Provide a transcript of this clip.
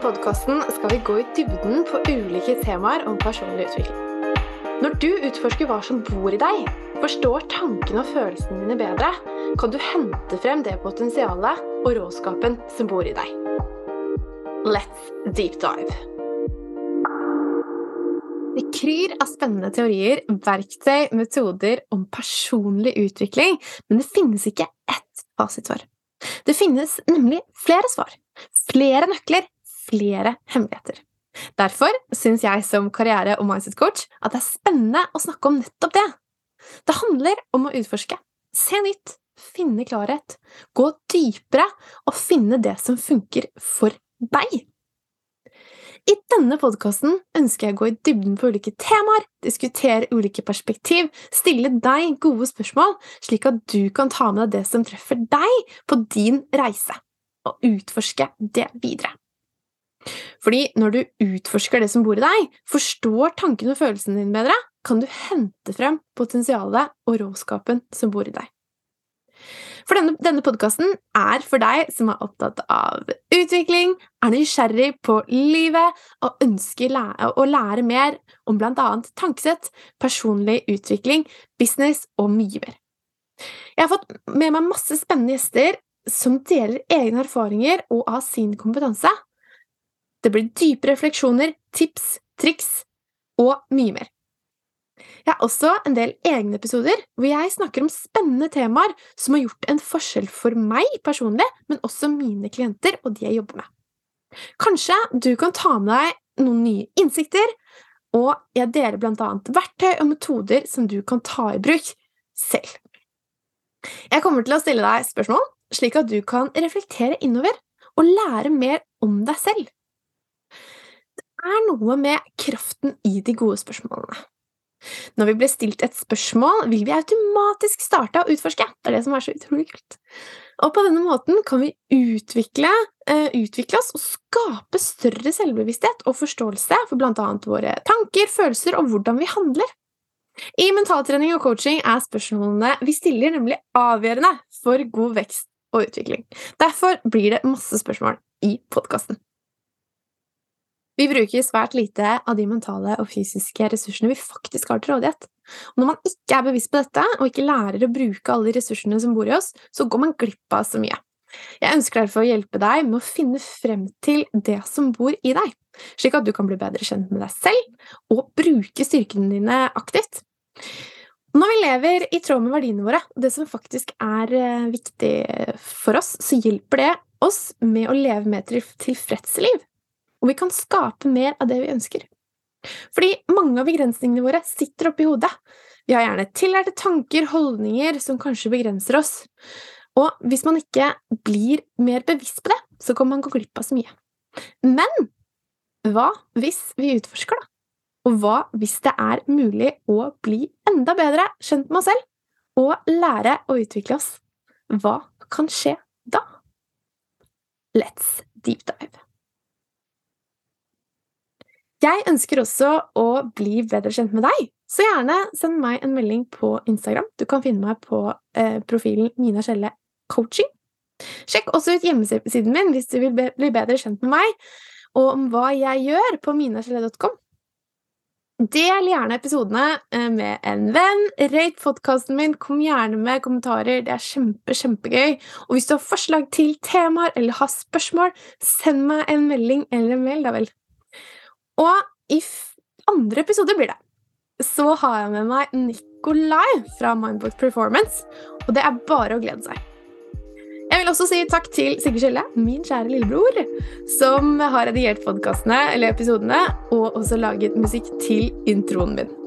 podkasten skal vi gå i dybden på ulike temaer om personlig utvikling. Når du utforsker hva som bor i deg, forstår tankene og følelsene dine bedre, kan du hente frem det potensialet og råskapen som bor i deg. Let's deep dive. Det kryr av spennende teorier, verktøy, metoder om personlig utvikling, men det finnes ikke ett fasitsvar. Det finnes nemlig flere svar, flere nøkler, flere hemmeligheter. Derfor syns jeg som karriere- og mindset-coach at det er spennende å snakke om nettopp det. Det handler om å utforske, se nytt, finne klarhet, gå dypere og finne det som funker for deg. I denne podkasten ønsker jeg å gå i dybden på ulike temaer, diskutere ulike perspektiv, stille deg gode spørsmål, slik at du kan ta med deg det som treffer deg på din reise, og utforske det videre. Fordi når du utforsker det som bor i deg, forstår tankene og følelsene dine bedre, kan du hente frem potensialet og råskapen som bor i deg. For denne, denne podkasten er for deg som er opptatt av utvikling, er nysgjerrig på livet og ønsker lære, å lære mer om blant annet tankesett, personlig utvikling, business og mye mer. Jeg har fått med meg masse spennende gjester som deler egne erfaringer og av sin kompetanse. Det blir dype refleksjoner, tips, triks og mye mer. Jeg har også en del egne episoder hvor jeg snakker om spennende temaer som har gjort en forskjell for meg personlig, men også mine klienter og de jeg jobber med. Kanskje du kan ta med deg noen nye innsikter, og jeg deler blant annet verktøy og metoder som du kan ta i bruk selv. Jeg kommer til å stille deg spørsmål, slik at du kan reflektere innover og lære mer om deg selv. Er noe med kraften i de gode spørsmålene. Når vi blir stilt et spørsmål, vil vi automatisk starte å utforske. Det er det som er så utrolig kult. Og på denne måten kan vi utvikle, uh, utvikle oss og skape større selvbevissthet og forståelse for blant annet våre tanker, følelser og hvordan vi handler. I mentaltrening og coaching er spørsmålene vi stiller, nemlig avgjørende for god vekst og utvikling. Derfor blir det masse spørsmål i podkasten. Vi bruker svært lite av de mentale og fysiske ressursene vi faktisk har til rådighet. Og når man ikke er bevisst på dette, og ikke lærer å bruke alle de ressursene som bor i oss, så går man glipp av så mye. Jeg ønsker derfor å hjelpe deg med å finne frem til det som bor i deg, slik at du kan bli bedre kjent med deg selv og bruke styrkene dine aktivt. Når vi lever i tråd med verdiene våre, og det som faktisk er eh, viktig for oss, så hjelper det oss med å leve et tilfreds liv og vi kan skape mer av det vi ønsker. Fordi mange av begrensningene våre sitter oppi hodet. Vi har gjerne tillærte tanker, holdninger, som kanskje begrenser oss. Og hvis man ikke blir mer bevisst på det, så kan man gå glipp av så mye. Men hva hvis vi utforsker, da? Og hva hvis det er mulig å bli enda bedre kjent med oss selv, og lære å utvikle oss? Hva kan skje da? Let's deep dive. Jeg ønsker også å bli bedre kjent med deg, så gjerne send meg en melding på Instagram. Du kan finne meg på eh, profilen Mina Skjelle Coaching. Sjekk også ut hjemmesiden min hvis du vil bli bedre kjent med meg, og om hva jeg gjør på minaskjelle.com. Del gjerne episodene eh, med en venn. Rate podkasten min. Kom gjerne med kommentarer. Det er kjempe, kjempegøy. Og hvis du har forslag til temaer eller har spørsmål, send meg en melding eller en mail, da vel. Og i andre episode blir det, så har jeg med meg Nikolai fra Mindbook Performance, og det er bare å glede seg. Jeg vil også si takk til Sigurd Skjelle, min kjære lillebror, som har redigert podkastene eller episodene, og også laget musikk til introen min.